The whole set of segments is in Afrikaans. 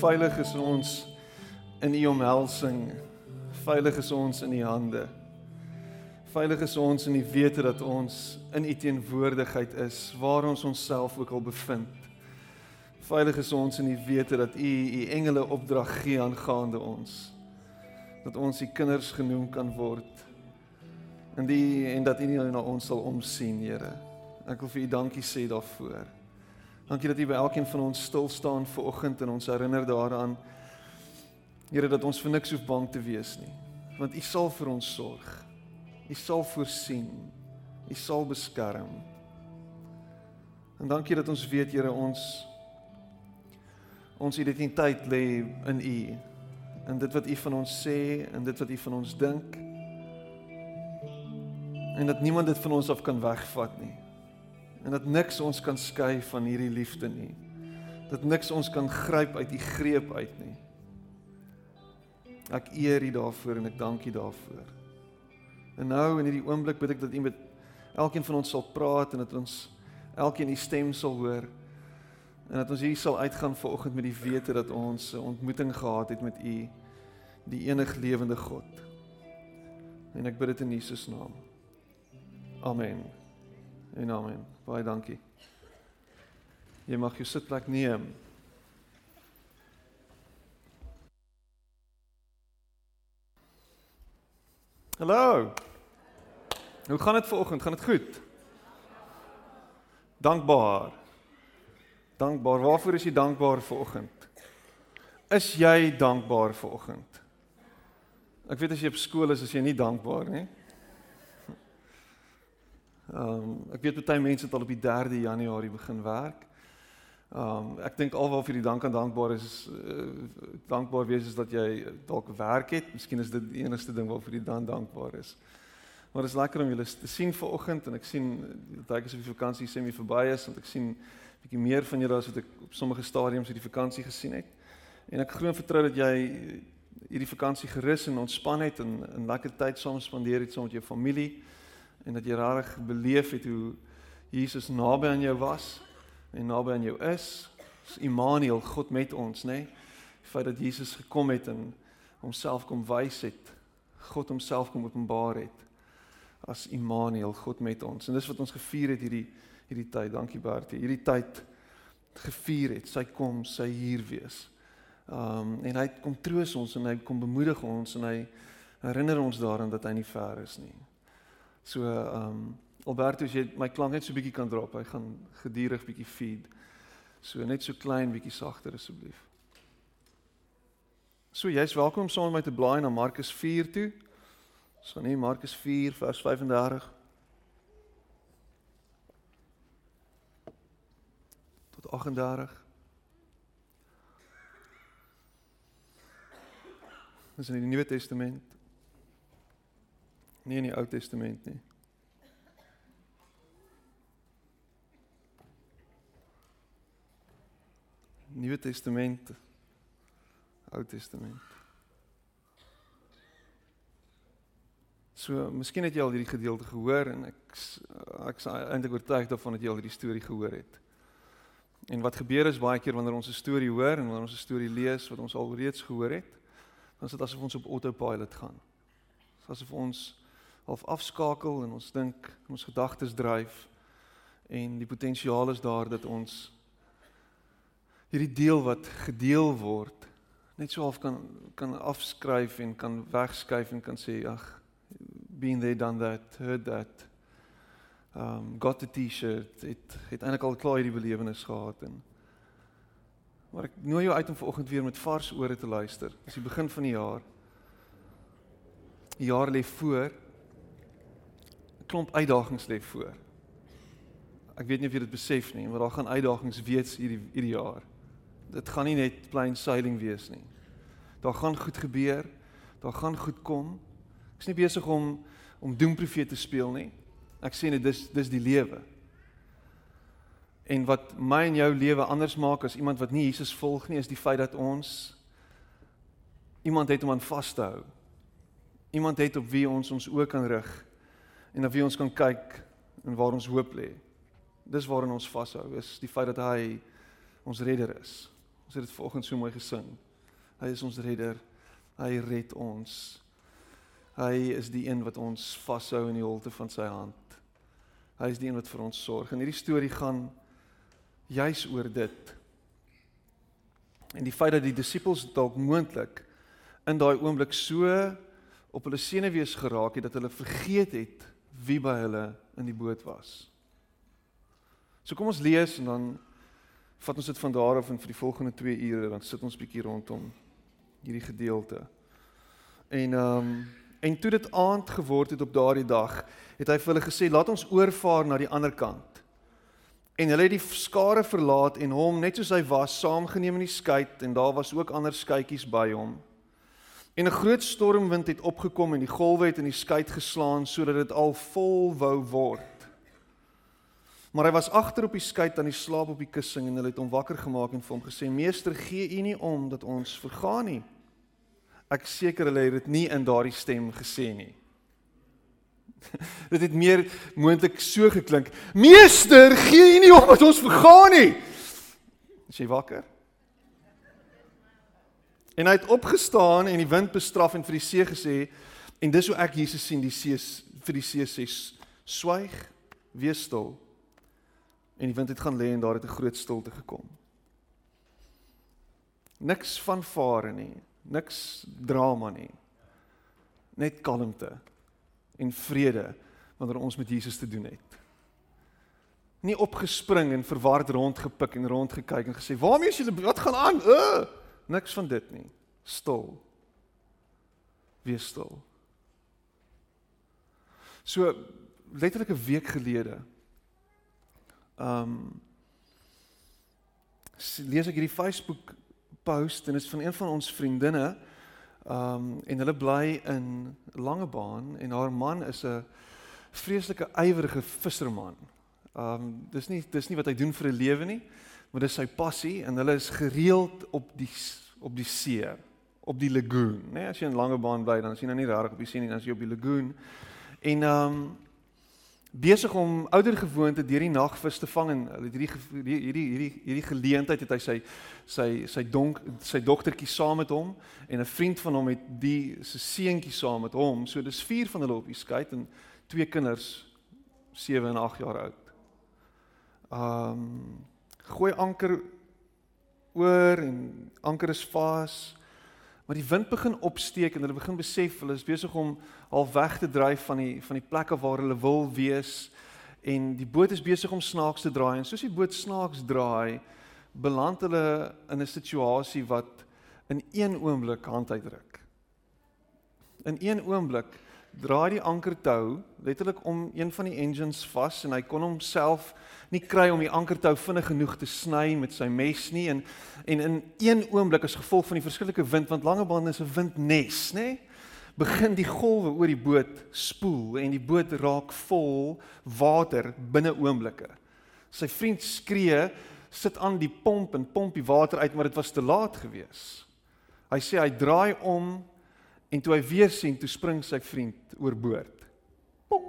veilig is ons in u omhelsing. Veilig is ons in u hande. Veilig is ons in die wete dat ons in u teenwoordigheid is waar ons onsself ook al bevind. Veilig is ons in die wete dat u u engele opdrag gee aangaande ons. Dat ons u kinders genoem kan word. En die en dat u nie na ons sal omsien, Here. Ek wil vir u dankie sê daarvoor. Dankie dat U by elkeen van ons stil staan ver oggend en ons herinner daaraan Here dat ons vir niks hoef bang te wees nie, want U sal vir ons sorg. U sal voorsien. U sal beskerm. En dankie dat ons weet Here ons ons identiteit lê in U. In dit wat U van ons sê en dit wat U van ons dink. En dat niemand dit van ons af kan wegvat nie en dat niks ons kan skei van hierdie liefde nie. Dat niks ons kan gryp uit u greep uit nie. Ek eer u daarvoor en ek dank u daarvoor. En nou in hierdie oomblik bid ek dat u met elkeen van ons sal praat en dat ons elkeen u stem sal hoor en dat ons hier sal uitgaan vanoggend met die wete dat ons 'n ontmoeting gehad het met u die enig lewende God. En ek bid dit in Jesus naam. Amen. En amen. Baie dankie. Jy mag jou sitplek neem. Hallo. Hoe gaan dit vanoggend? Gaan dit goed? Dankbaar. Dankbaar. Waarvoor is jy dankbaar vanoggend? Is jy dankbaar vanoggend? Ek weet as jy op skool is, is jy nie dankbaar nie. Ehm um, ek weet baie mense het al op die 3de Januarie begin werk. Ehm um, ek dink alwaar vir die dank aan dankbaar is uh, dankbaar wees is dat jy dalk werk het. Miskien is dit die enigste ding waarvoor jy dan dankbaar is. Maar dit is lekker om julle te sien vanoggend en ek sien dat ek as op vakansie semi verby is want ek sien bietjie meer van julle as wat ek op sommige stadiums uit die vakansie gesien het. En ek glo en vertrou dat jy hierdie vakansie gerus en ontspan het en 'n lekker tyd saam spandeer het saam met jou familie en dat jy regtig beleef het hoe Jesus naby aan jou was en naby aan jou is. Dis Immanuel, God met ons, nê? Nee? Die feit dat Jesus gekom het en homself kom wys het, God homself kom openbaar het as Immanuel, God met ons. En dis wat ons gevier het hierdie hierdie tyd. Dankie Bertie. Hierdie tyd gevier het, sy kom, sy hier wees. Um en hy kom troos ons en hy kom bemoedig ons en hy herinner ons daaraan dat hy nie ver is nie. So ehm um, Alberto, as jy my klank net so bietjie kan drop, hy gaan gedurig bietjie feed. So net so klein bietjie sagter asseblief. So jy's welkom saam met my te blaai na Markus 4 toe. Ons gaan hier Markus 4 vers 35 tot 38. Dis in die Nuwe Testament. Nie in die Ou Testament nie. Nuwe Testament. Ou Testament. So, miskien het jy al hierdie gedeelte gehoor en ek ek is eintlik oortuig daarvan dat jy al hierdie storie gehoor het. En wat gebeur is baie keer wanneer ons 'n storie hoor en wanneer ons 'n storie lees wat ons al reeds gehoor het, dan is dit asof ons op autopilot gaan. Asof ons half afskakel en ons dink ons gedagtes dryf en die potensiaal is daar dat ons hierdie deel wat gedeel word net so half kan kan afskryf en kan wegskuif en kan sê ag been there done that heard that. Um got the t-shirt het het eintlik al klaar hierdie belewenis gehad en maar ek nooi jou uit om vanoggend weer met vars ore te luister. Dis die begin van die jaar. Die jaar lê voor klomp uitdagings lê voor. Ek weet nie of jy dit besef nie, maar daar gaan uitdagings wees hierdie hierdie jaar. Dit gaan nie net plain sailing wees nie. Daar gaan goed gebeur. Daar gaan goed kom. Ek is nie besig om om doemprofete te speel nie. Ek sê net dis dis die lewe. En wat my en jou lewe anders maak as iemand wat nie Jesus volg nie, is die feit dat ons iemand het om aan vas te hou. Iemand het op wie ons ons oë kan rig en na wie ons kan kyk en waar ons hoop lê. Dis waarin ons vashou, is die feit dat hy ons redder is. Ons het dit vanoggend so mooi gesing. Hy is ons redder. Hy red ons. Hy is die een wat ons vashou in die holte van sy hand. Hy is die een wat vir ons sorg. En hierdie storie gaan juis oor dit. En die feit dat die disippels dalk moontlik in daai oomblik so op hulle senuwees geraak het dat hulle vergeet het wie by hulle in die boot was. So kom ons lees en dan vat ons dit van daar af en vir die volgende 2 ure dan sit ons bietjie rondom hierdie gedeelte. En ehm um, en toe dit aand geword het op daardie dag, het hy vir hulle gesê laat ons oorvaar na die ander kant. En hulle het die skare verlaat en hom net soos hy was saamgeneem in die skei en daar was ook ander skeitjies by hom. En 'n groot stormwind het opgekom en die golwe het in die skei geslaan sodat dit al vol wou word. Maar hy was agter op die skei aan die slaap op die kussing en hulle het hom wakker gemaak en vir hom gesê: "Meester, gee U nie om dat ons vergaan nie." Ek seker hulle het dit nie in daardie stem gesê nie. dit het meer moontlik so geklink: "Meester, gee U nie om dat ons vergaan nie." Is jy wakker? En hy het opgestaan en die wind bestraf en vir die see gesê en dis hoe ek Jesus sien die see vir die see sê swyg wees stil en die wind het gaan lê en daar het 'n groot stilte gekom. Niks van vare nie, niks drama nie. Net kalmte en vrede wanneer ons met Jesus te doen het. Nie opgespring en verward rondgepik en rondgekyk en gesê, "Waarmee is julle wat gaan aan?" Uh, niks van dit nie. Stil. Wees stil. So letterlik 'n week gelede um lees ek hierdie Facebook post en dit is van een van ons vriendinne um en hulle bly in Langebaan en haar man is 'n vreeslike ywerige visserman. Um dis nie dis nie wat hy doen vir 'n lewe nie, maar dis sy passie en hulle is gereeld op die op die see, op die lagoon, né? Nee, as jy in Langebaan bly, dan is jy nou nie regtig op die see nie, dan is jy op die lagoon. En um besig om ouer gewoonte deur die nagvis te vang en hierdie hierdie hierdie hierdie geleentheid het hy sy sy sy donk sy dogtertjie saam met hom en 'n vriend van hom het die se seentjie saam met hom. So dis vier van hulle op die skei en twee kinders 7 en 8 jaar oud. Um gooi anker oor en anker is vas. Maar die wind begin opsteek en hulle begin besef hulle is besig om half weg te dryf van die van die plekke waar hulle wil wees en die boot is besig om snaaks te draai en soos die boot snaaks draai beland hulle in 'n situasie wat in een oomblik hand uitdruk. In een oomblik draai die ankertou letterlik om een van die engines vas en hy kon homself nie kry om die ankertou vinnig genoeg te sny met sy mes nie. En en in een oomblik as gevolg van die verskillike wind want Langebaan is 'n windnes nê begin die golwe oor die boot spoel en die boot raak vol water binne oomblikke. Sy vriend skree sit aan die pomp en pomp die water uit maar dit was te laat gewees. Hy sê hy draai om En toe hy weer sien, toe spring sy vriend oorboord. Pong.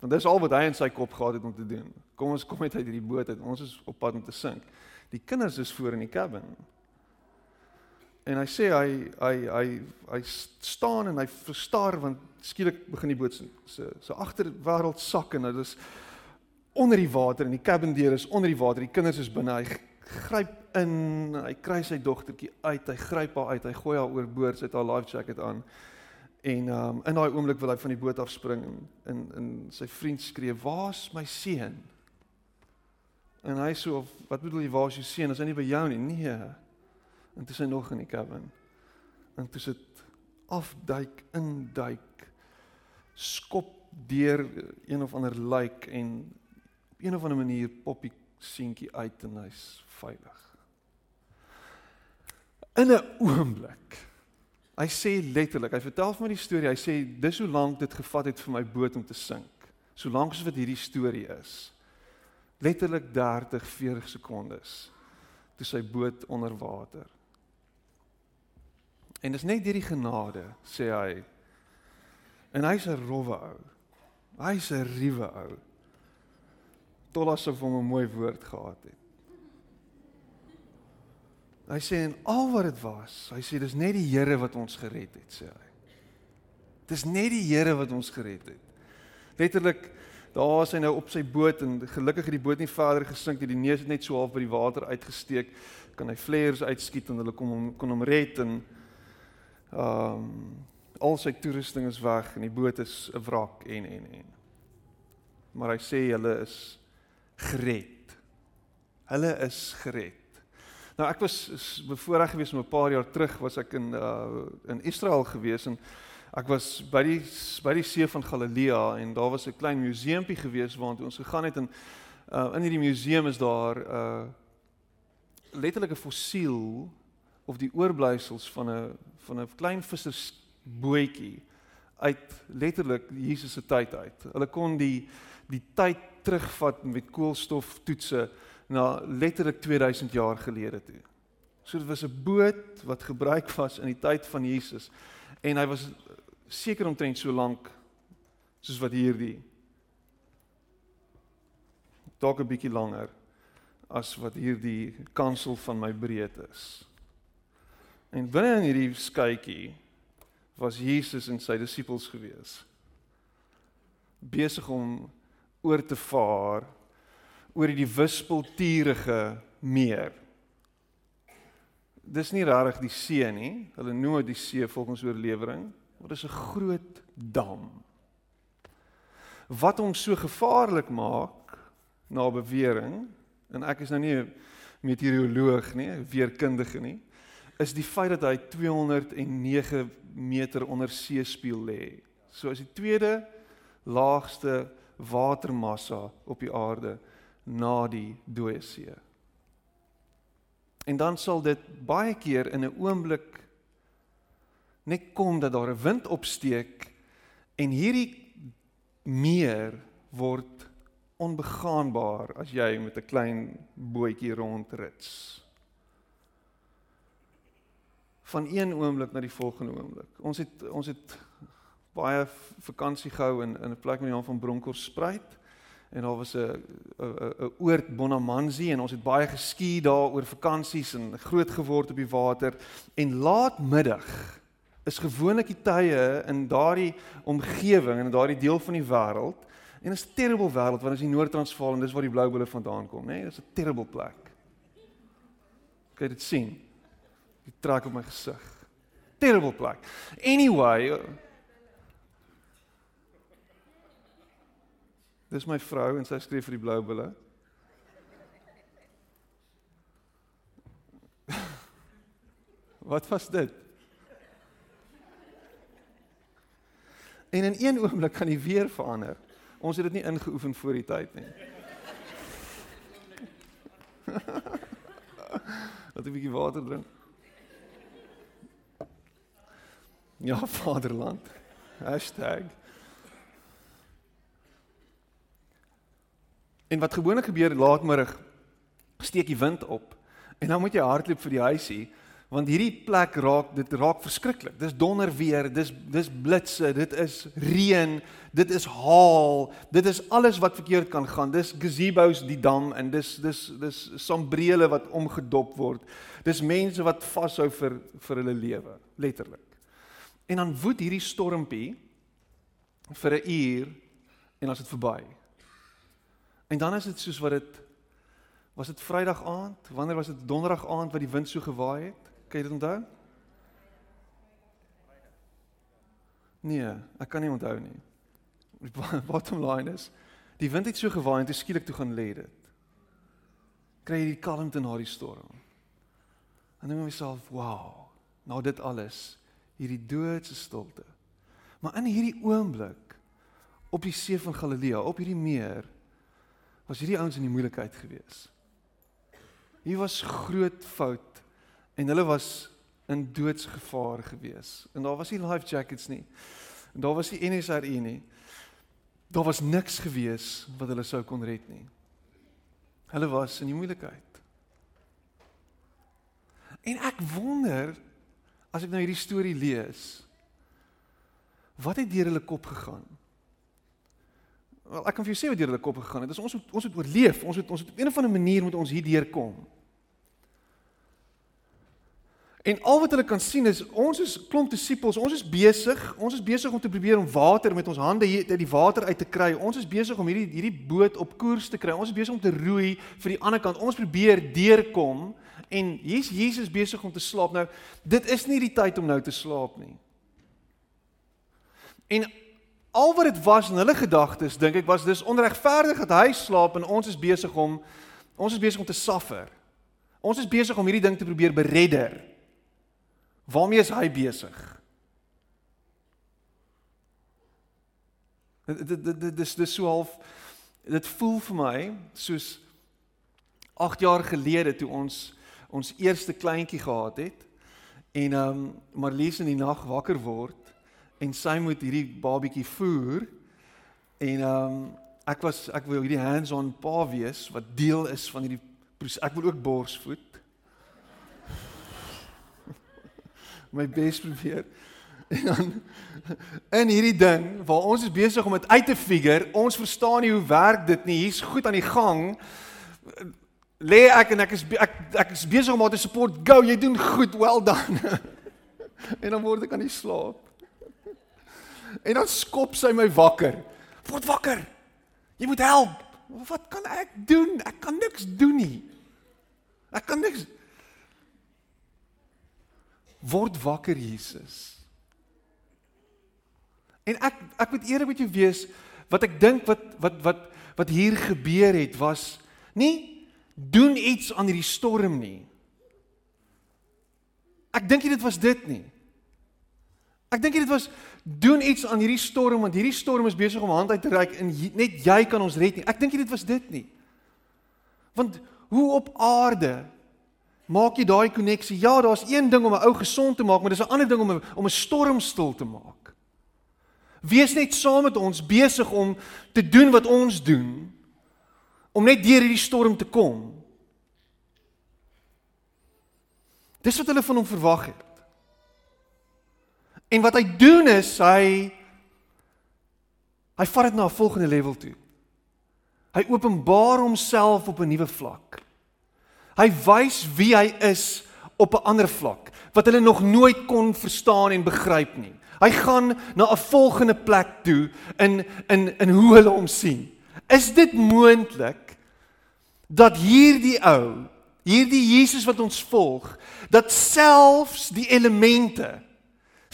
Want dis al wat hy in sy kop gehad het om te doen. Kom ons kom net uit hierdie boot uit. Ons is op pad om te sink. Die kinders is voor in die cabin. En hy sê hy hy hy hy staan en hy verstaar want skielik begin die boot se se se agterwêreld sak en dit is onder die water en die cabin deur is onder die water. Die kinders is binne. Hy gryp in, hy kry sy dogtertjie uit, hy gryp haar uit, hy gooi haar oorboord, sy het haar life jacket aan. En um in daai oomblik wil hy van die boot afspring en in in sy vriend skree: "Waar's my seun?" En hy sê: "Wat bedoel jy, waar's jou seun? Is hy nie by jou nie?" Nee. En toe sy nog in die cabin. En toe sit afduik, induik, skop deur een of ander lijk en op een of ander manier poppie seentjie uit en hy's veilig. In 'n oomblik. Hy sê letterlik, hy vertel vir my die storie. Hy sê dis hoe lank dit gevat het vir my boot om te sink. So lank as wat hierdie storie is. Letterlik 30, 40 sekondes toe sy boot onder water. En dis net deur die genade, sê hy. En hy's 'n rowwe ou. Hy's 'n ruwe ou tot asof hom 'n mooi woord gehad het. Hy sê en al wat dit was, hy sê dis net die Here wat ons gered het, sê hy. Dis net die Here wat ons gered het. Letterlik daar is hy nou op sy boot en gelukkig het die boot nie verder gesink nie. Die neus het net so half by die water uitgesteek. Kan hy flares uitskiet en hulle kom hom kon hom red en ehm um, al sy toerusting is weg en die boot is 'n wrak en en en. Maar hy sê hulle is gered. Hulle is gered. Nou ek was bevoorreg geweest om 'n paar jaar terug was ek in uh in Israel geweest en ek was by die by die see van Galilea en daar was 'n klein museumpie geweest waartoe ons gegaan het en uh in hierdie museum is daar uh letterlik 'n fossiel of die oorblyfsels van 'n van 'n klein vissersbootjie uit letterlik Jesus se tyd uit. Hulle kon die die tyd terugvat met koolstoftoetse na letterlik 2000 jaar gelede toe. So dit was 'n boot wat gebruik was in die tyd van Jesus en hy was seker omtrent so lank soos wat hierdie dalk 'n bietjie langer as wat hierdie kansel van my breed is. En binne in hierdie skytjie was Jesus en sy disippels gewees besig om oor te vaar oor die wispelturige meer. Dis nie regtig die see nie. Hulle noem dit die see volgens oorlewering, maar dit is 'n groot dam. Wat hom so gevaarlik maak na bewering en ek is nou nie 'n meteoroloog nie, weerkundige nie, is die feit dat hy 209 meter onder see spieël lê. So is die tweede laagste watermassa op die aarde na die dooie see. En dan sal dit baie keer in 'n oomblik net kom dat daar 'n wind opsteek en hierdie meer word onbegaanbaar as jy met 'n klein bootjie rondrits. Van een oomblik na die volgende oomblik. Ons het ons het baie vakansie gehou in in 'n plek met die naam van Bronkhorstspruit en daar was 'n 'n oord Bonamansi en ons het baie geski daar oor vakansies en groot geword op die water. En laatmiddag is gewoonlik die tye in daardie omgewing en in daardie deel van die wêreld en is 'n terrible wêreld want as jy Noord-Transvaal en dis waar die blou bulle vandaan kom nê? Nee, dis 'n terrible plek. Kyk dit sien? Die trek op my gesig. Terrible plek. Anyway Dis my vrou en sy skryf vir die blou bulle. Wat was dit? En in een oomblik kan die weer verander. Ons het dit nie ingeoefen voor die tyd nie. Laat 'n bietjie water drink. Ja, vaderland. Hashtag. En wat gewoonlik gebeur laatmiddag steek die wind op en dan moet jy hardloop vir die huisie want hierdie plek raak dit raak verskriklik. Dis donder weer, dis dis blitse, dit is reën, dit is haal, dit is alles wat verkeerd kan gaan. Dis gazebos die dam en dis dis dis sambrele wat omgedop word. Dis mense wat vashou vir vir hulle lewe, letterlik. En dan woed hierdie stormpie vir 'n uur en as dit verby. En dan is dit soos wat dit was dit Vrydag aand, wanneer was dit Donderdag aand wat die wind so gewaai het? Kan jy dit onthou? Nee, ek kan nie onthou nie. Bottom line is, die wind het so gewaai en toe skielik toe gaan lê dit. Kry jy die kalmte na die storm? En dink myself, wow, nou dit alles, hierdie doodse stilte. Maar in hierdie oomblik op die see van Galilea, op hierdie meer, was hierdie ouens in die moeilikheid gewees. Hier was groot fout en hulle was in doodsgevaar gewees. En daar was nie life jackets nie. En daar was nie NSRI nie. Daar was niks gewees wat hulle sou kon red nie. Hulle was in die moeilikheid. En ek wonder as ek nou hierdie storie lees, wat het deur hulle kop gegaan? Wel ek kan vir jou sê wat deur hulle kop gegaan het. Dis ons moet ons moet oorleef. Ons moet ons moet op 'n of ander manier moet ons hier deurkom. En al wat hulle kan sien is ons is klomp disippels, ons is besig, ons is besig om te probeer om water met ons hande hier uit die water uit te kry. Ons is besig om hierdie hierdie boot op koers te kry. Ons is besig om te roei vir die ander kant. Ons probeer deurkom en hier's Jesus besig om te slaap. Nou, dit is nie die tyd om nou te slaap nie. En al wat dit was in hulle gedagtes, dink ek was dis onregverdig dat hy slaap en ons is besig om ons is besig om te suffer. Ons is besig om hierdie ding te probeer beredder. Waarmee is hy besig? Dit dit dit dis dis so half dit voel vir my soos 8 jaar gelede toe ons ons eerste kleintjie gehad het en ehm um, Marlies in die nag wakker word en sy moet hierdie babietjie voer en ehm um, ek was ek wil hierdie hands-on pa wees wat deel is van hierdie ek wil ook borsvoed my bes probeer. En dan in hierdie ding waar ons is besig om dit uit te figure, ons verstaan nie hoe werk dit nie. Hier's goed aan die gang. Lê ek en ek is ek ek is besig om haar te support. Go, jy doen goed. Well done. En dan word ek aan die slaap. En dan skop sy my wakker. Word wakker. Jy moet help. Wat kan ek doen? Ek kan niks doen nie. Ek kan niks word wakker Jesus. En ek ek moet eerlik met jou wees wat ek dink wat wat wat wat hier gebeur het was nie doen iets aan hierdie storm nie. Ek dink dit was dit nie. Ek dink dit was doen iets aan hierdie storm want hierdie storm is besig om hand uit te reik en net jy kan ons red nie. Ek dink dit was dit nie. Want hoe op aarde Maak jy daai koneksie? Ja, daar's een ding om 'n ou gesond te maak, maar dis 'n ander ding om 'n om 'n storm stil te maak. Wees net saam met ons besig om te doen wat ons doen om net deur hierdie storm te kom. Dis wat hulle van hom verwag het. En wat hy doen is hy hy vat dit na 'n volgende level toe. Hy openbaar homself op 'n nuwe vlak. Hy wys wie hy is op 'n ander vlak wat hulle nog nooit kon verstaan en begryp nie. Hy gaan na 'n volgende plek toe in in in hoe hulle hom sien. Is dit moontlik dat hierdie ou, hierdie Jesus wat ons volg, dat selfs die elemente,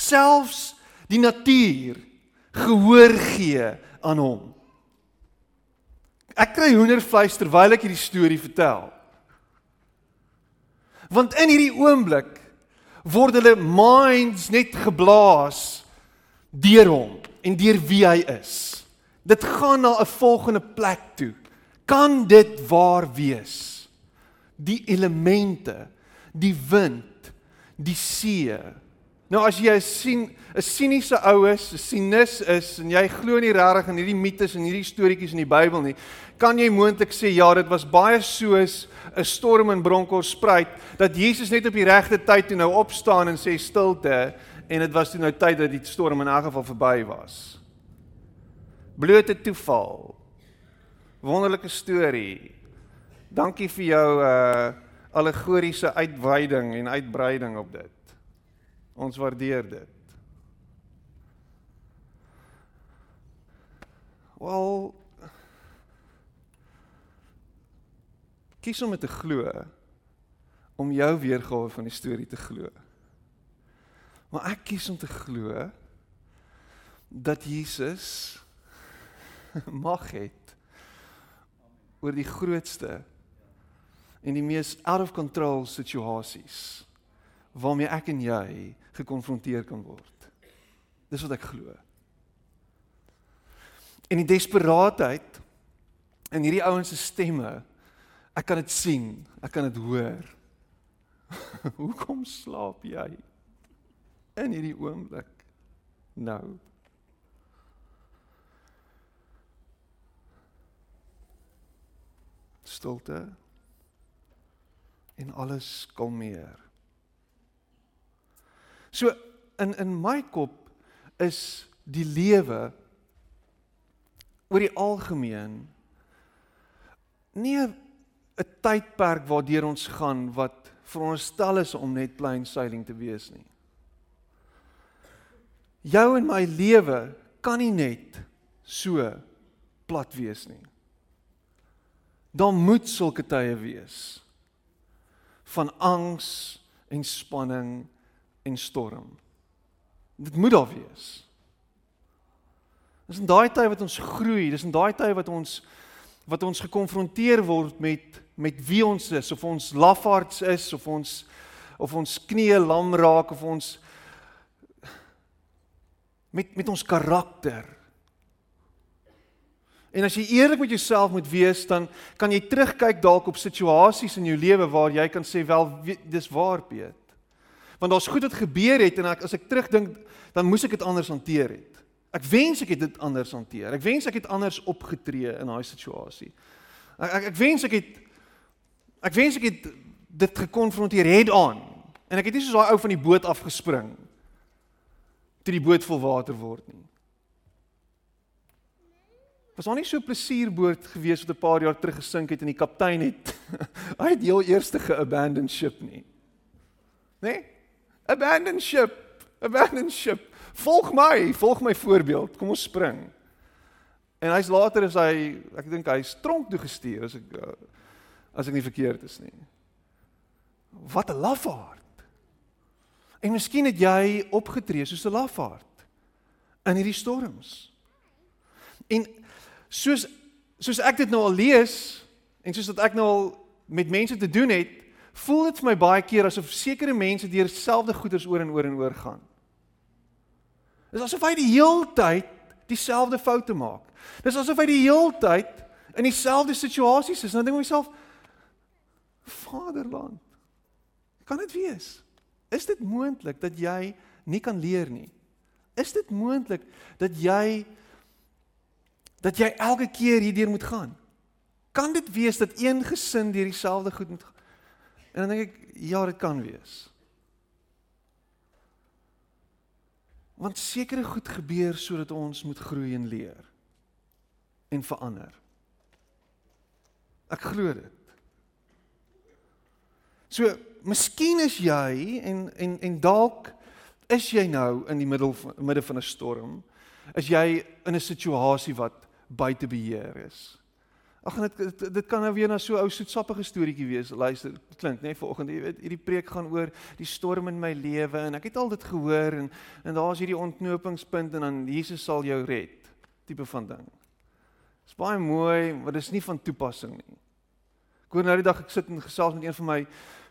selfs die natuur gehoor gee aan hom? Ek kry hoendervleis terwyl ek hierdie storie vertel. Want in hierdie oomblik word hulle minds net geblaas deur hom en deur wie hy is. Dit gaan na 'n volgende plek toe. Kan dit waar wees? Die elemente, die wind, die see. Nou as jy sien 'n siniese ou is, 'n sinus is en jy glo nie regtig in hierdie mites en hierdie storieetjies in die Bybel nie, kan jy moontlik sê ja, dit was baie soos 'n storm in Bronkhorstspruit dat Jesus net op die regte tyd toe nou opstaan en sê stilte en dit was toe nou tyd dat die storm in elk geval verby was. Blote toeval. Wonderlike storie. Dankie vir jou uh allegoriese uitweiding en uitbreiding op dit. Ons waardeer dit. Wel kies om dit te glo om jou weergawe van die storie te glo. Maar ek kies om te glo dat Jesus mag het oor die grootste en die mees out of control situasies waarmee ek en jy gekonfronteer kan word. Dis wat ek glo. En die desperaatheid in hierdie ouens se stemme Ek kan dit sien, ek kan dit hoor. Hoekom slaap jy in hierdie oomblik nou? Stilte en alles kalmeer. So in in my kop is die lewe oor die algemeen nie 'n tydperk waardeur ons gaan wat veronderstel is om net plain sailing te wees nie. Jou en my lewe kan nie net so plat wees nie. Daar moet sulke tye wees van angs en spanning en storm. Dit moet daar wees. Dis in daai tye wat ons groei, dis in daai tye wat ons wat ons gekonfronteer word met met wie ons is, of ons lafaards is of ons of ons knieë lam raak of ons met met ons karakter. En as jy eerlik met jouself moet wees, dan kan jy terugkyk dalk op situasies in jou lewe waar jy kan sê wel dis waar Piet. Want daar's goed wat gebeur het en ek, as ek terugdink, dan moes ek dit anders hanteer het. Ek wens ek het dit anders hanteer. Ek wens ek het anders opgetree in daai situasie. Ek, ek ek wens ek het ek wens ek het dit gekonfronteer head on. En ek het nie soos daai ou van die boot afgespring toe die boot vol water word nie. Was daar nie so plesierboot gewees wat 'n paar jaar terug gesink het en die kaptein het hy het heel eerste geabandon ship nie. Né? Nee? Abandon ship. Abandon ship volg my, volg my voorbeeld. Kom ons spring. En hy's later is hy, ek dink hy's tronk toe gestuur as ek eh, as ek nie verkeerd is nie. Wat 'n lafaard. En miskien het jy opgetree soos 'n lafaard in hierdie storms. En soos soos ek dit nou al lees en soos dat ek nou al met mense te doen het, voel dit vir my baie keer asof sekere mense deur dieselfde goeders oor en oor en oor gaan. Dis asof hy die heeltyd dieselfde foute maak. Dis asof hy die heeltyd in dieselfde situasies is. Nou dink ek myself Vaderland. Kan dit wees? Is dit moontlik dat jy nie kan leer nie? Is dit moontlik dat jy dat jy elke keer hierdeur moet gaan? Kan dit wees dat een gesin deur dieselfde goed moet gaan? En dan dink ek ja, dit kan wees. Want sekere goed gebeur sodat ons moet groei en leer en verander. Ek glo dit. So, miskien is jy en en en dalk is jy nou in die middel van midde van 'n storm. Is jy in 'n situasie wat buite beheer is. Ag en dit dit kan nou weer na so ou soetsappige storieetjie wees. Luister, klink nê nee, vanoggend, jy weet, hierdie preek gaan oor die storm in my lewe en ek het al dit gehoor en en daar's hierdie ontknopingspunt en dan Jesus sal jou red. Tipe van ding. Dis baie mooi, maar dis nie van toepassing nie. Ek hoor nou die dag ek sit en gesels met een van my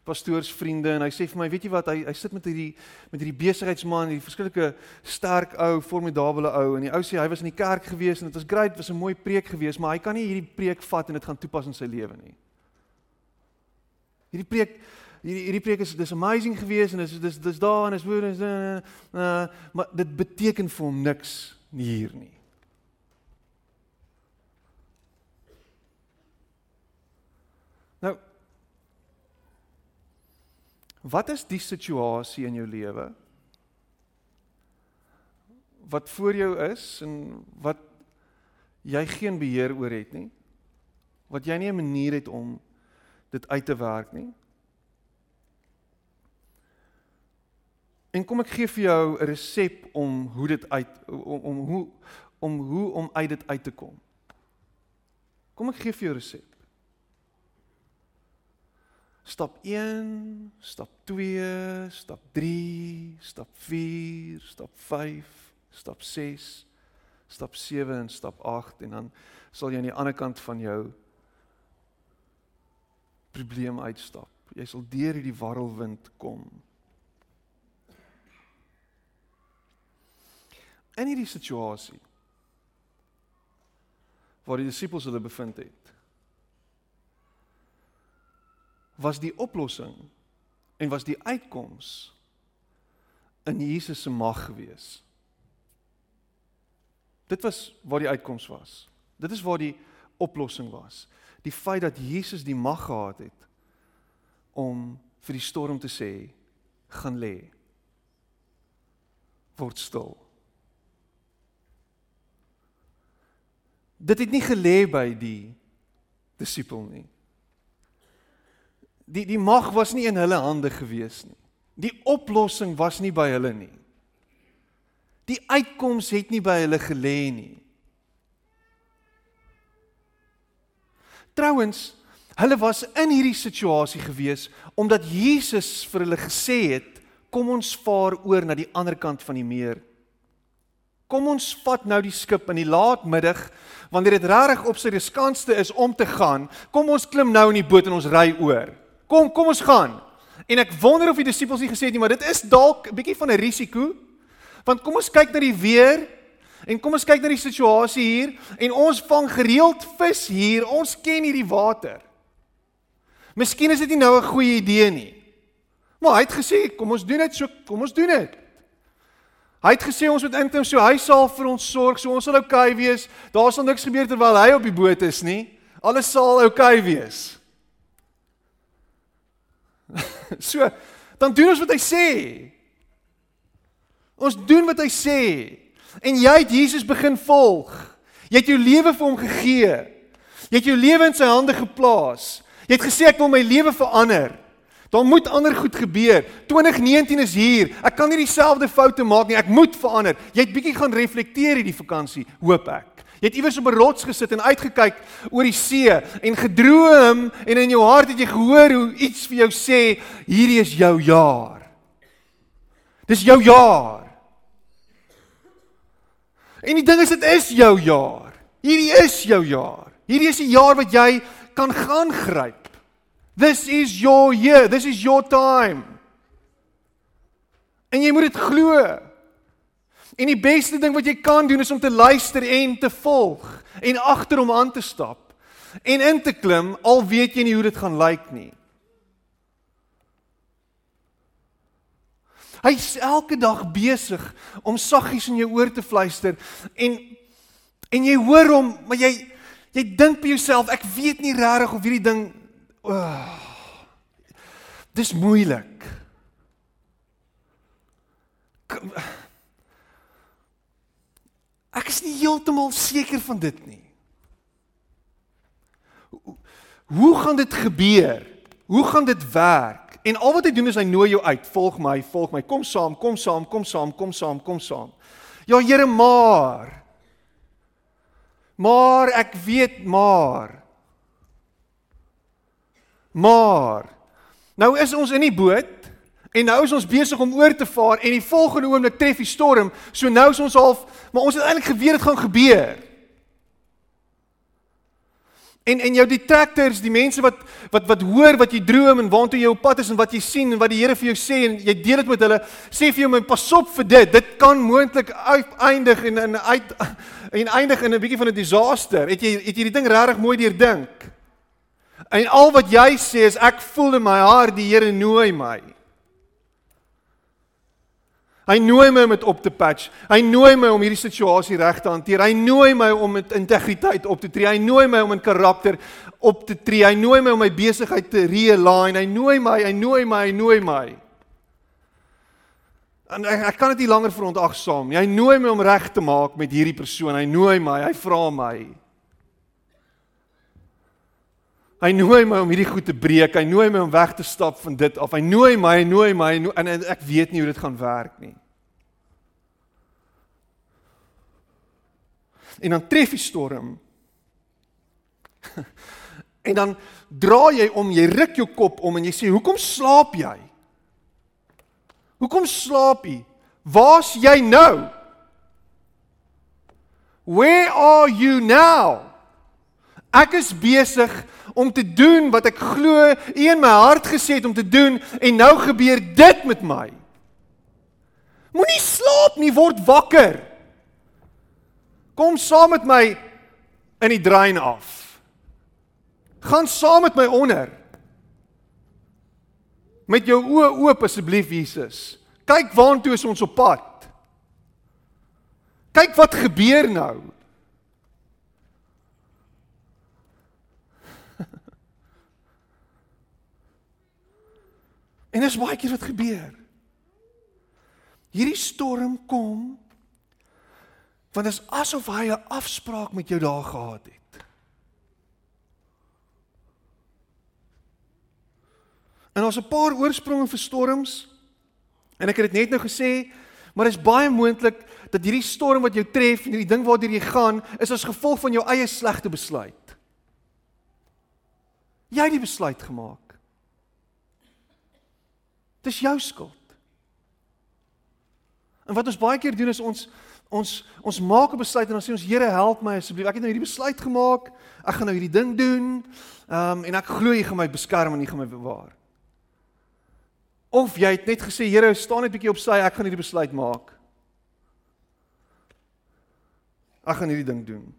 pastoorsvriende en hy sê vir my, weet jy wat, hy hy sit met hierdie met hierdie besigheidsman, hierdie verskillike sterk ou, formidable ou en die ou sê hy was in die kerk gewees en dit was great, was 'n mooi preek gewees, maar hy kan nie hierdie preek vat en dit gaan toepas in sy lewe nie. Hierdie preek hierdie hierdie preek is dis amazing gewees en dis dis dis daar en is woord en is uh, uh, maar dit beteken vir hom niks hier nie. Nou Wat is die situasie in jou lewe wat voor jou is en wat jy geen beheer oor het nie? Wat jy nie 'n manier het om dit uit te werk nie? En kom ek gee vir jou 'n resep om hoe dit uit om om hoe om hoe om uit dit uit te kom. Kom ek gee vir jou 'n resep. Stap 1, stap 2, stap 3, stap 4, stap 5, stap 6, stap 7 en stap 8 en dan sal jy aan die ander kant van jou probleem uitstap. Jy sal deur hierdie warrelwind kom. In hierdie situasie waar die disippels hulle bevind het was die oplossing en was die uitkoms in Jesus se mag gewees. Dit was waar die uitkoms was. Dit is waar die oplossing was. Die feit dat Jesus die mag gehad het om vir die storm te sê gaan lê. Word stil. Dit het nie gelê by die disipel nie. Die die mag was nie in hulle hande gewees nie. Die oplossing was nie by hulle nie. Die uitkoms het nie by hulle gelê nie. Trouwens, hulle was in hierdie situasie gewees omdat Jesus vir hulle gesê het, kom ons vaar oor na die ander kant van die meer. Kom ons vat nou die skip in die laatmiddag wanneer dit regtig op sy riskantste is om te gaan. Kom ons klim nou in die boot en ons ry oor. Kom, kom ons gaan. En ek wonder of die disippels nie gesê het nie, maar dit is dalk 'n bietjie van 'n risiko. Want kom ons kyk na die weer en kom ons kyk na die situasie hier en ons vang gereeld vis hier. Ons ken hierdie water. Miskien is dit nie nou 'n goeie idee nie. Maar hy het gesê, kom ons doen dit so, kom ons doen dit. Hy het gesê ons moet inkom so hy sal vir ons sorg, so ons sal oukei okay wees. Daar sal niks gebeur terwyl hy op die boot is nie. Alles sal oukei okay wees. so, dan doen ons wat hy sê. Ons doen wat hy sê. En jy het Jesus begin volg. Jy het jou lewe vir hom gegee. Jy het jou lewe in sy hande geplaas. Jy het gesê ek wil my lewe verander. Daar moet ander goed gebeur. 2019 is hier. Ek kan nie dieselfde foute maak nie. Ek moet verander. Jy het bietjie gaan reflekteer hierdie vakansie, hoop ek. Jy het iewers op 'n rots gesit en uitgekyk oor die see en gedroom en in jou hart het jy gehoor hoe iets vir jou sê, hierdie is jou jaar. Dis jou jaar. En die ding is dit is jou jaar. Hierdie is jou jaar. Hierdie is die jaar wat jy kan gaan gryp. This is your year. This is your time. En jy moet dit glo. En die beste ding wat jy kan doen is om te luister en te volg en agter hom aan te stap en in te klim al weet jy nie hoe dit gaan lyk nie. Hy's elke dag besig om saggies in jou oor te fluister en en jy hoor hom, maar jy jy dink by jouself, ek weet nie regtig of hierdie ding oh, dis moeilik. Ek is nie heeltemal seker van dit nie. Hoe gaan dit gebeur? Hoe gaan dit werk? En al wat hy doen is hy nooi jou uit. Volg my, volg my. Kom saam, kom saam, kom saam, kom saam, kom saam. Ja Here, maar. Maar ek weet maar. Maar nou is ons in die boot en nou is ons besig om oor te vaar en die volgende oomblik tref die storm. So nou is ons half, maar ons het eintlik geweet dit gaan gebeur. En en jou detractors, die mense wat wat wat hoor wat jy droom en waartoe jy op pad is en wat jy sien en wat die Here vir jou sê en jy deel dit met hulle, sê vir jou my pas op vir dit. Dit kan moontlik uiteindig en in uit en eindig in 'n bietjie van 'n disaster. Het jy het jy die ding regtig mooi deurdink? En al wat jy sê is ek voel in my hart die Here nooi my. Hy nooi my om dit op te patch. Hy nooi my om hierdie situasie reg te hanteer. Hy nooi my om met integriteit op te tree. Hy nooi my om in karakter op te tree. Hy nooi my om my besigheid te realign. Hy nooi my, hy nooi my, hy nooi my. En ek, ek kan dit nie langer verontagsaam nie. Hy nooi my om reg te maak met hierdie persoon. Hy nooi my, hy vra my. Hy nooi my om hierdie goed te breek. Hy nooi my om weg te stap van dit af. Hy nooi my, hy nooi my en ek weet nie hoe dit gaan werk nie. En dan tref die storm. en dan draai jy om, jy ruk jou kop om en jy sê, "Hoekom slaap jy? Hoekom slaap jy? Waar's jy nou? Where are you now?" Ek is besig om te doen wat ek glo U in my hart gesê het om te doen en nou gebeur dit met my. Moenie slaap nie, word wakker. Kom saam met my in die drein af. Gaan saam met my onder. Met jou oë oop asseblief Jesus. Kyk waantoe is ons op pad. Kyk wat gebeur nou. En dis baie keer wat gebeur. Hierdie storm kom Want dit is asof hy 'n afspraak met jou daar gehad het. En daar's 'n paar oorspronge vir storms. En ek het dit net nou gesê, maar dit is baie moontlik dat hierdie storm wat jou tref en hierdie ding waartoe jy gaan, is as gevolg van jou eie slegte besluit. Jy het die besluit gemaak. Dis jou skuld. En wat ons baie keer doen is ons ons ons maak 'n besluit en dan sê ons Here help my asseblief. Ek het nou hierdie besluit gemaak. Ek gaan nou hierdie ding doen. Ehm um, en ek glo jy gaan my beskerm en jy gaan my bewaar. Of jy het net gesê Here, staan net 'n bietjie op sy, ek gaan hierdie besluit maak. Ek gaan hierdie ding doen.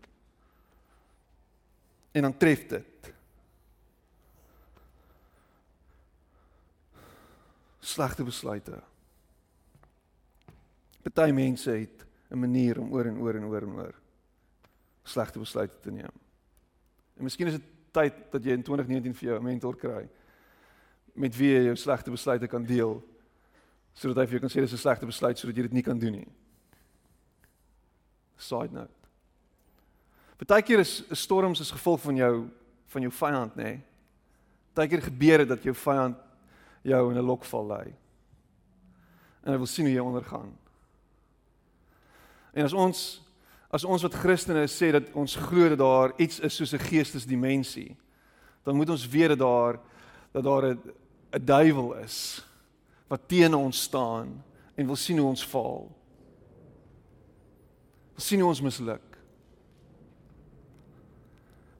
En dan tref dit. Slegte besluite. Party mense het 'n manier om oor en oor en oor en oor slegte besluite te neem. En miskien is dit tyd dat jy in 2019 vir jou 'n mentor kry met wie jy jou slegte besluite kan deel sodat hy vir jou kan sê dis 'n slegte besluit sodat jy dit nie kan doen nie. Side note. Partykeer is storms as gevolg van jou van jou vyand, nê? Partykeer gebeur dit dat jou vyand jou in 'n lokval lei. En hy wil sien hoe jy ondergaan. En as ons as ons wat Christene sê dat ons glo dat daar iets is soos 'n geestesdimensie, dan moet ons weet dat daar dat daar 'n 'n duiwel is wat teen ons staan en wil sien hoe ons faal. Wil sien hoe ons misluk.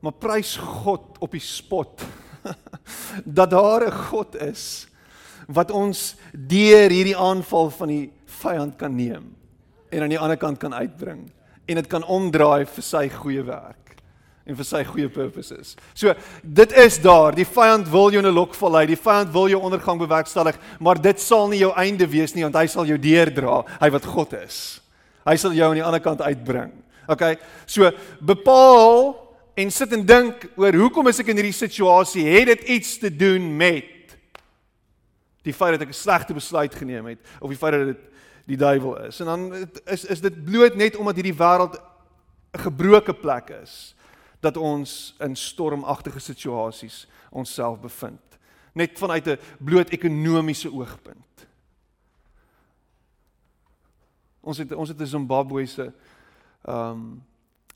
Maar prys God op die spot dat daar 'n God is wat ons deur hierdie aanval van die vyand kan neem en aan die ander kant kan uitbring en dit kan omdraai vir sy goeie werk en vir sy goeie purposes. So dit is daar. Die vyand wil jou in 'n lokval lei. Die vyand wil jou ondergang bewerkstellig, maar dit sal nie jou einde wees nie want hy sal jou deurdra, hy wat God is. Hy sal jou aan die ander kant uitbring. Okay? So bepaal en sit en dink oor hoekom is ek in hierdie situasie? Het dit iets te doen met die feit dat ek 'n slegte besluit geneem het of die feit dat dit die duiwel is. En dan is is dit bloot net omdat hierdie wêreld 'n gebroke plek is dat ons in stormagtige situasies onsself bevind. Net vanuit 'n bloot ekonomiese oogpunt. Ons het ons het 'n Zimbabwe se ehm um,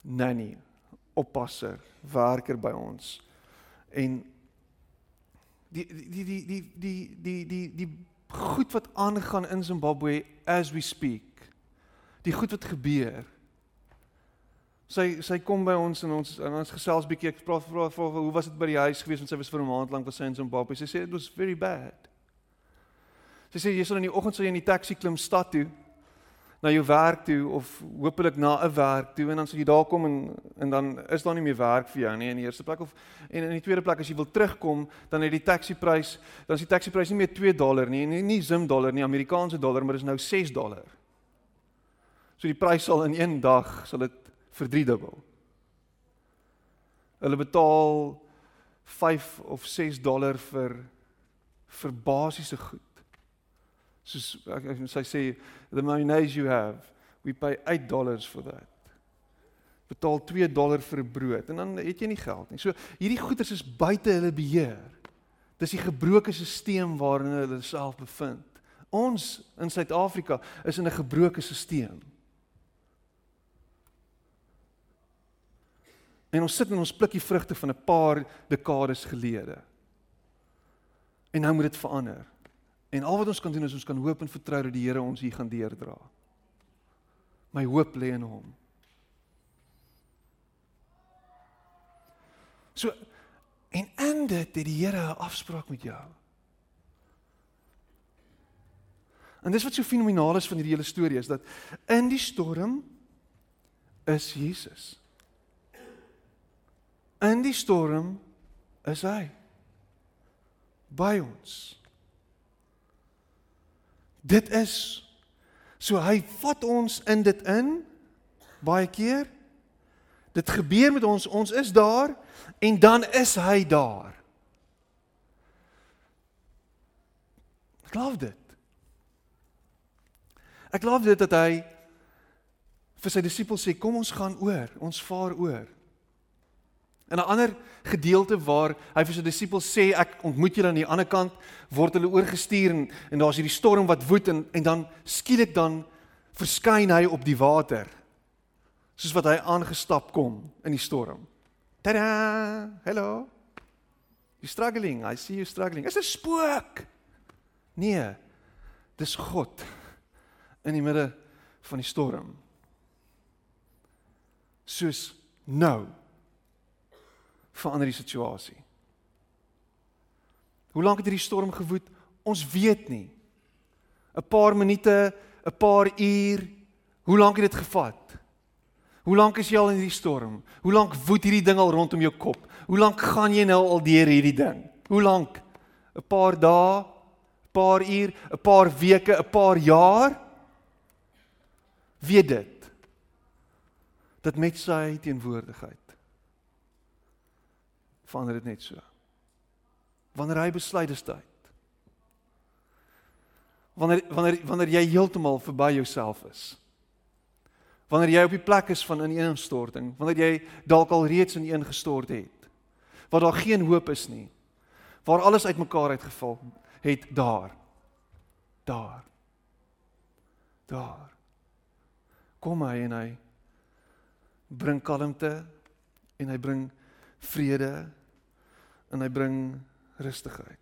nanny, oppasser, werker by ons. En die die die die die die die die goed wat aangaan in Zimbabwe as we speak. Die goed wat gebeur. Sy sy kom by ons en ons en ons gesels bietjie ek praat vra hoe was dit by die huis gewees want sy was vir 'n maand lank was sy in Zimbabwe. Sy sê it was very bad. Sy sê jy sal in die oggend sal jy in die taxi klim stad toe na jou werk toe of hopelik na 'n werk toe en dan sal jy daar kom en en dan is daar nie meer werk vir jou nie in die eerste plek of en in die tweede plek as jy wil terugkom dan het die taxi prys dan is die taxi prys nie meer 2 dollar nie nie, nie Zim dollar nie Amerikaanse dollar maar is nou 6 dollar. So die prys sal in een dag sal dit verdriedubbel. Hulle betaal 5 of 6 dollar vir vir basiese goed soos sy sê the mayonnaise you have we pay 8 dollars for that. Betaal 2 dollar vir 'n brood en dan het jy nie geld nie. So hierdie goederes is buite hulle beheer. Dis die gebroke stelsel waarin hulle self bevind. Ons in Suid-Afrika is in 'n gebroke stelsel en ons sit en ons pluk die vrugte van 'n paar dekades gelede. En nou moet dit verander En al wat ons kan doen is ons kan hoop en vertrou dat die Here ons hier gaan deurdra. My hoop lê in hom. So en in dit het die Here 'n afspraak met jou. En dis wat so fenomenaal is van hierdie hele storie is dat in die storm is Jesus. In die storm is hy by ons. Dit is so hy vat ons in dit in baie keer. Dit gebeur met ons, ons is daar en dan is hy daar. Ek glo dit. Ek glo dit dat hy vir sy disippels sê kom ons gaan oor, ons vaar oor. In 'n ander gedeelte waar hy vir sy disippels sê ek ontmoet julle aan die ander kant, word hulle oorgestuur en, en daar's hierdie storm wat woed en en dan skielik dan verskyn hy op die water. Soos wat hy aangestap kom in die storm. Tada! Hallo. You struggling. I see you struggling. Is 'n spook. Nee. Dis God in die midde van die storm. Soos nou verander die situasie. Hoe lank het hierdie storm gewoed? Ons weet nie. 'n Paar minute, 'n paar uur. Hoe lank het dit gevat? Hoe lank is jy al in hierdie storm? Hoe lank woed hierdie ding al rondom jou kop? Hoe lank gaan jy nou al deur hierdie ding? Hoe lank? 'n Paar dae, 'n paar uur, 'n paar weke, 'n paar jaar? Weet dit. Dat met sy teenwoordigheid verander dit net so. Wanneer hy besluit is tyd. Wanneer wanneer wanneer jy heeltemal verby jouself is. Wanneer jy op die plek is van ineenstorting, wanneer jy dalk al reeds ineengestort het. Waar daar geen hoop is nie. Waar alles uitmekaar uitgeval het daar. Daar. Daar. Kom hy en hy bring kalmte en hy bring vrede en hy bring rustigheid.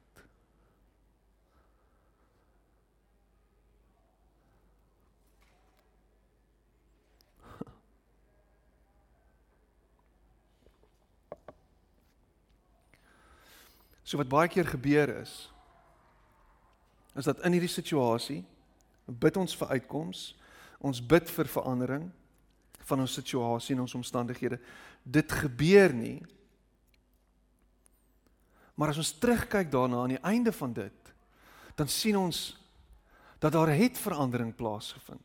So wat baie keer gebeur is is dat in hierdie situasie bid ons vir uitkoms, ons bid vir verandering van ons situasie en ons omstandighede. Dit gebeur nie Maar as ons terugkyk daarna aan die einde van dit, dan sien ons dat daar het verandering plaasgevind.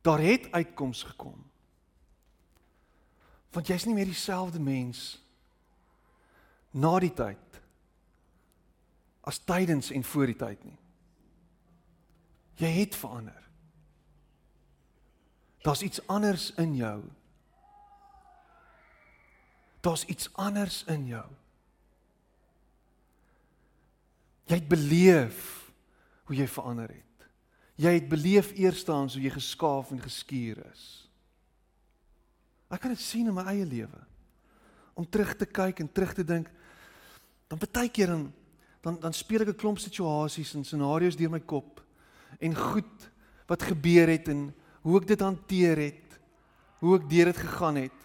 Daar het uitkoms gekom. Want jy's nie meer dieselfde mens na die tyd as tydens en voor die tyd nie. Jy het verander. Daar's iets anders in jou. Daar's iets anders in jou. Jy het beleef hoe jy verander het. Jy het beleef eerstens hoe jy geskaaf en geskuur is. Ek kan dit sien in my eie lewe. Om terug te kyk en terug te dink, dan baie keer dan dan dan speel ek 'n klomp situasies en scenario's deur my kop en goed wat gebeur het en hoe ek dit hanteer het, hoe ek deur dit gegaan het.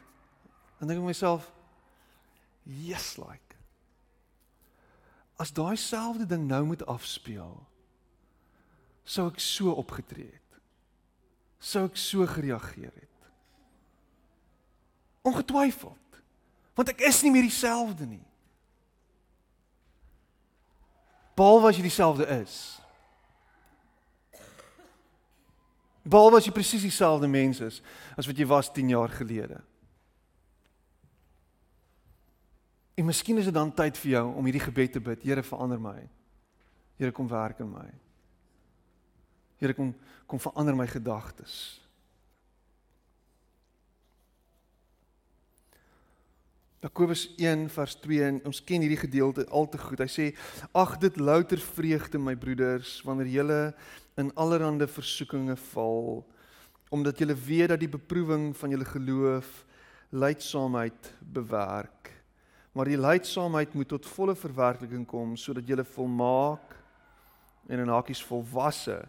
Dan dink ek myself, "Yes, like as daai selfde ding nou moet afspeel, sou ek so opgetree het. Sou ek so gereageer het. Ongetwyfeld. Want ek is nie meer dieselfde nie. Behalwe as jy dieselfde is. Behalwe as jy presies dieselfde mens is as wat jy was 10 jaar gelede. En miskien is dit dan tyd vir jou om hierdie gebed te bid. Here verander my. Here kom werk in my. Here kom kom verander my gedagtes. Jakobus 1 vers 2 en ons ken hierdie gedeelte al te goed. Hy sê: "Ag dit louter vreugde my broeders wanneer julle in allerlei versoekinge val, omdat julle weet dat die beproewing van julle geloof lydsaamheid bewerk." Maar die lydsaamheid moet tot volle verwerkliking kom sodat jy volmaak en in hakies volwasse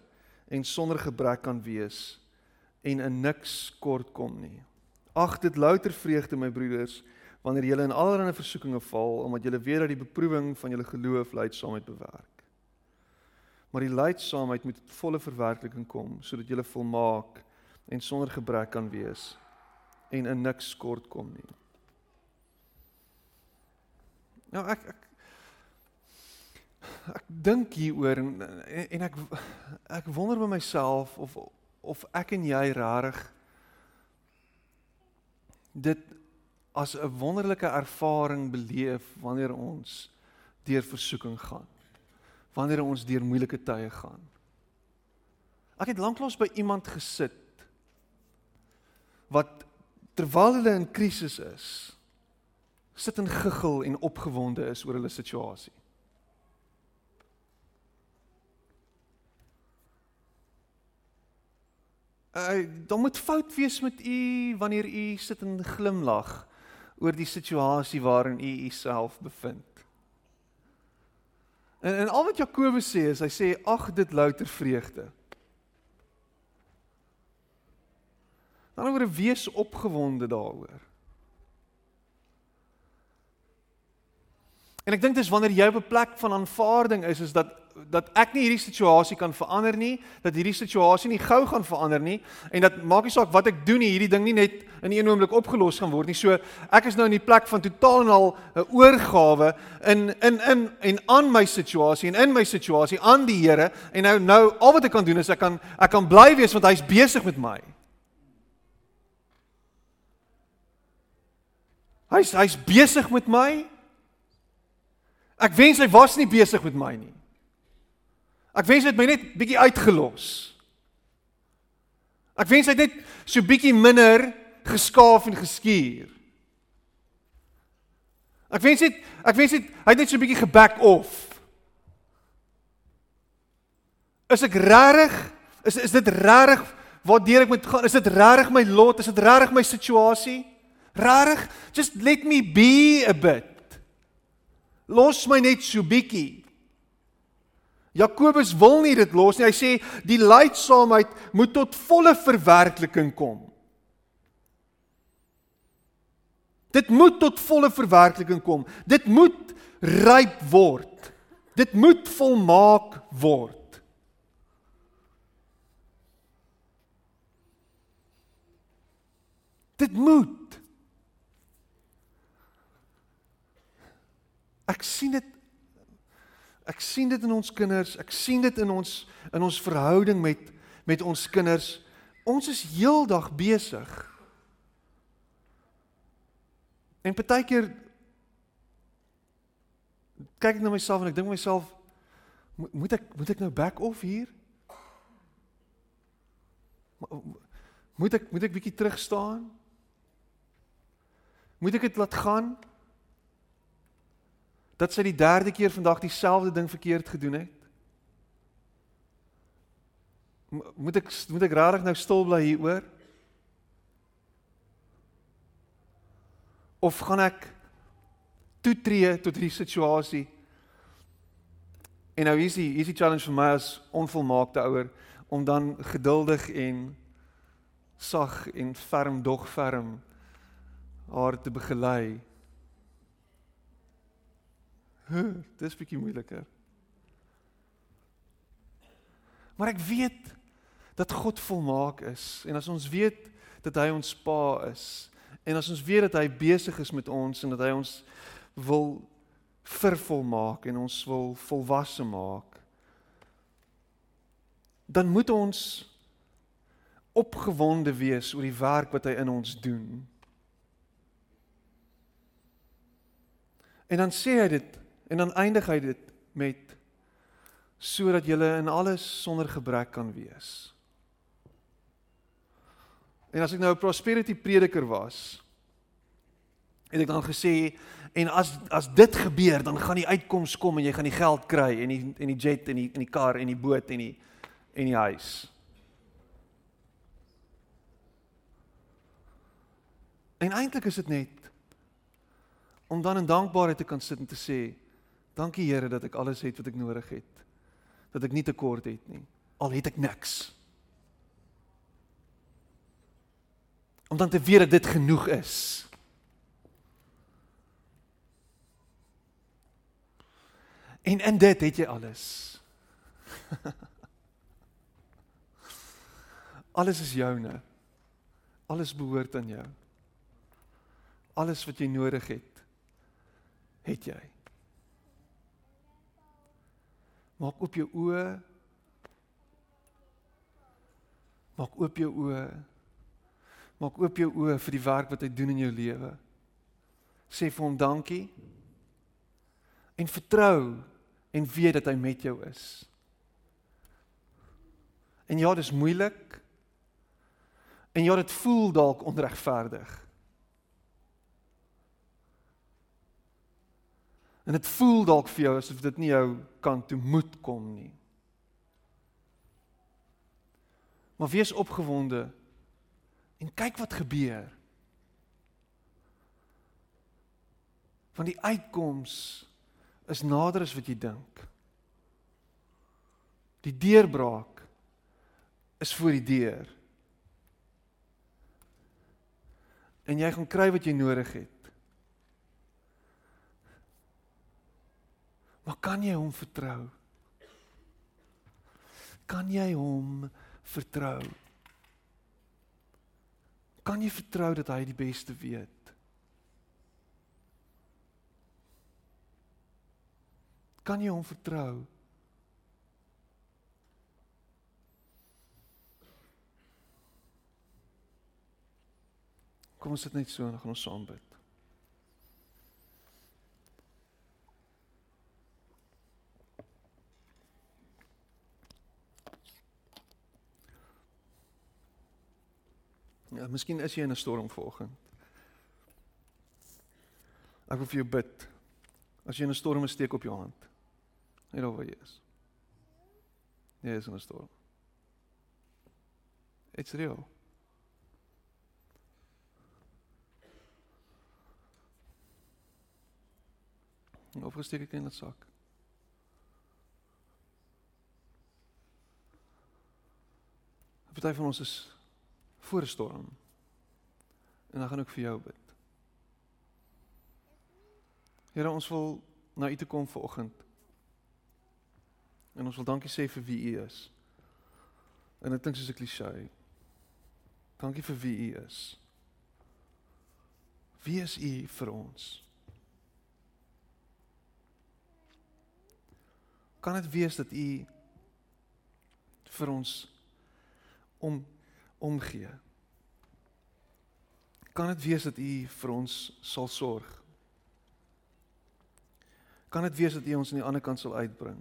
en sonder gebrek kan wees en in niks kort kom nie. Ag dit louter vreugde my broeders wanneer julle in allerlei versoekinge val omdat julle weet dat die beproewing van julle geloof lydsaamheid bewerk. Maar die lydsaamheid moet tot volle verwerkliking kom sodat jy volmaak en sonder gebrek kan wees en in niks kort kom nie. Nou ek ek ek dink hieroor en en ek ek wonder by myself of of ek en jy rarig dit as 'n wonderlike ervaring beleef wanneer ons deur versoeking gaan. Wanneer ons deur moeilike tye gaan. Ek het lanklaas by iemand gesit wat terwyl hulle in krisis is, sit en giggel en opgewonde is oor hulle situasie. Uh, dan moet fout wees met u wanneer u sit en glimlag oor die situasie waarin u uself bevind. En en al wat Jakobus sê is hy sê ag dit louter vreugde. Dan oor wees opgewonde daaroor. En ek dink dis wanneer jy op 'n plek van aanvaarding is is dat dat ek nie hierdie situasie kan verander nie, dat hierdie situasie nie gou gaan verander nie en dat maak nie saak wat ek doen nie, hierdie ding nie net in een oomblik opgelos gaan word nie. So ek is nou in die plek van totaal en al 'n oorgawe in in in en aan my situasie en in my situasie aan die Here en nou nou al wat ek kan doen is ek kan ek kan bly wees want hy's besig met my. Hy's hy's besig met my. Ek wens hy was nie besig met my nie. Ek wens hy het my net bietjie uitgelos. Ek wens hy het net so bietjie minder geskaaf en geskuur. Ek wens dit ek wens dit hy het net so bietjie geback off. Is ek regtig is is dit regtig waar deur ek moet gaan? Is dit regtig my lot? Is dit regtig my situasie? Regtig? Just let me be a bit. Los my net so bietjie. Jakobus wil nie dit los nie. Hy sê die lydsaamheid moet tot volle verwerkliking kom. Dit moet tot volle verwerkliking kom. Dit moet ryp word. Dit moet volmaak word. Dit moet Ek sien dit ek sien dit in ons kinders, ek sien dit in ons in ons verhouding met met ons kinders. Ons is heeldag besig. En partykeer kyk ek na myself en ek dink myself moet ek moet ek nou back off hier? Moet ek moet ek bietjie terug staan? Moet ek dit laat gaan? Dat sy die derde keer vandag dieselfde ding verkeerd gedoen het? Moet ek moet ek regtig nou stil bly hieroor? Of gaan ek toetree tot hierdie situasie? En nou is die is die challenge vir my as onvolmaakte ouer om dan geduldig en sag en ferm dog ferm haar te begelei Dis bietjie moeiliker. Maar ek weet dat God volmaak is en as ons weet dat hy ons Pa is en as ons weet dat hy besig is met ons en dat hy ons wil vervolmaak en ons wil volwasse maak dan moet ons opgewonde wees oor die werk wat hy in ons doen. En dan sê hy dit En dan eindig hy dit met sodat jy in alles sonder gebrek kan wees. En as ek nou 'n prosperity prediker was, het ek dan gesê en as as dit gebeur, dan gaan die uitkoms kom en jy gaan die geld kry en die en die jet en die en die kar en die boot en die en die huis. En eintlik is dit net om dan in dankbaarheid te kan sit en te sê Dankie Here dat ek alles het wat ek nodig het. Dat ek nie tekort het nie. Al het ek niks. Om dan te weet dat dit genoeg is. En in dit het jy alles. alles is joune. Alles behoort aan jou. Alles wat jy nodig het, het jy. Maak oop jou oë. Maak oop jou oë. Maak oop jou oë vir die werk wat hy doen in jou lewe. Sê vir hom dankie. En vertrou en weet dat hy met jou is. En ja, dis moeilik. En ja, dit voel dalk onregverdig. En dit voel dalk vir jou asof dit nie jou kant toe moet kom nie. Maar wees opgewonde en kyk wat gebeur. Want die uitkoms is nader as wat jy dink. Die deurbraak is voor die deur. En jy gaan kry wat jy nodig het. Maar kan jy hom vertrou? Kan jy hom vertrou? Kan jy vertrou dat hy die beste weet? Kan jy hom vertrou? Kom ons sit net so en gaan ons saam bid. Ja, miskien is jy in 'n storm vanoggend. Ek wil vir jou bid. As jy in 'n storm is, steek op jou hand. Net daar waar jy is. Jy is in 'n storm. It's real. Of gesteek ek in 'n sak. Party van ons is voor storm. En dan gaan ek vir jou bid. Here, ons wil na U toe kom vanoggend. En ons wil dankie sê vir wie U is. En dit klink soos 'n klise. Dankie vir wie U is. Wie is U vir ons? Kan dit wees dat U vir ons om omgee. Kan dit wees dat U vir ons sal sorg? Kan dit wees dat U ons aan die ander kant sal uitbring?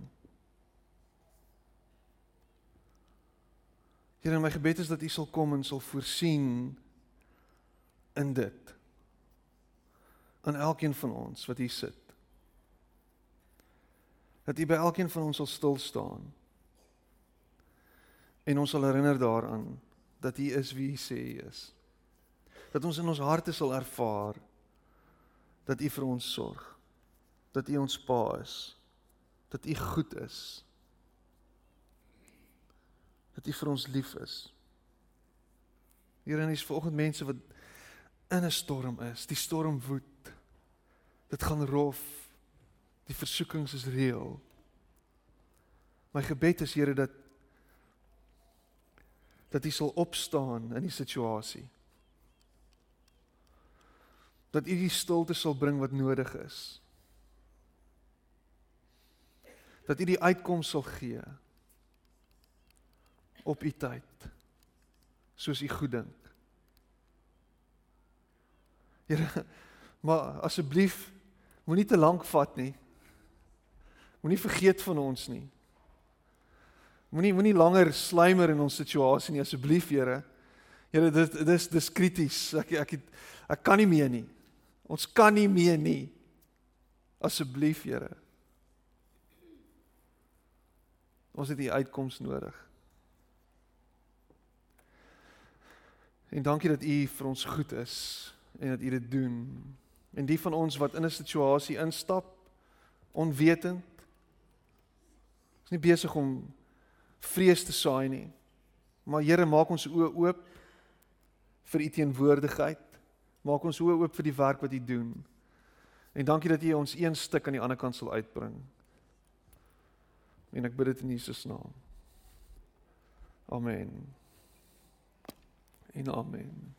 Here, my gebed is dat U sal kom en sal voorsien in dit. aan elkeen van ons wat hier sit. Dat U by elkeen van ons sal stil staan. En ons sal herinner daaraan dat U is wie U sê U is. Dat ons in ons harte sal ervaar dat U vir ons sorg. Dat U ons Pa is. Dat U goed is. Dat U vir ons lief is. Here, en dis vanoggend mense wat in 'n storm is. Die storm woed. Dit gaan rof. Die versoekings is reël. My gebed is Here dat dat U sal opstaan in die situasie. Dat U die stilte sal bring wat nodig is. Dat U die uitkoms sal gee op U tyd. Soos U goed dink. Here, maar asseblief moenie te lank vat nie. Moenie vergeet van ons nie. Moenie moenie langer slymer in ons situasie nie asseblief Here. Here dit dis dis krities. Ek ek het, ek kan nie meer nie. Ons kan nie meer nie. Asseblief Here. Ons het die uitkoms nodig. En dankie dat U vir ons goed is en dat U dit doen. En die van ons wat in 'n situasie instap onwetend is nie besig om vrees te saai nie. Maar Here, maak ons oë oop vir u teenwoordigheid. Maak ons oë oop vir die werk wat u doen. En dankie dat u ons een stuk aan die ander kant sal uitbring. En ek bid dit in Jesus naam. Amen. En amen.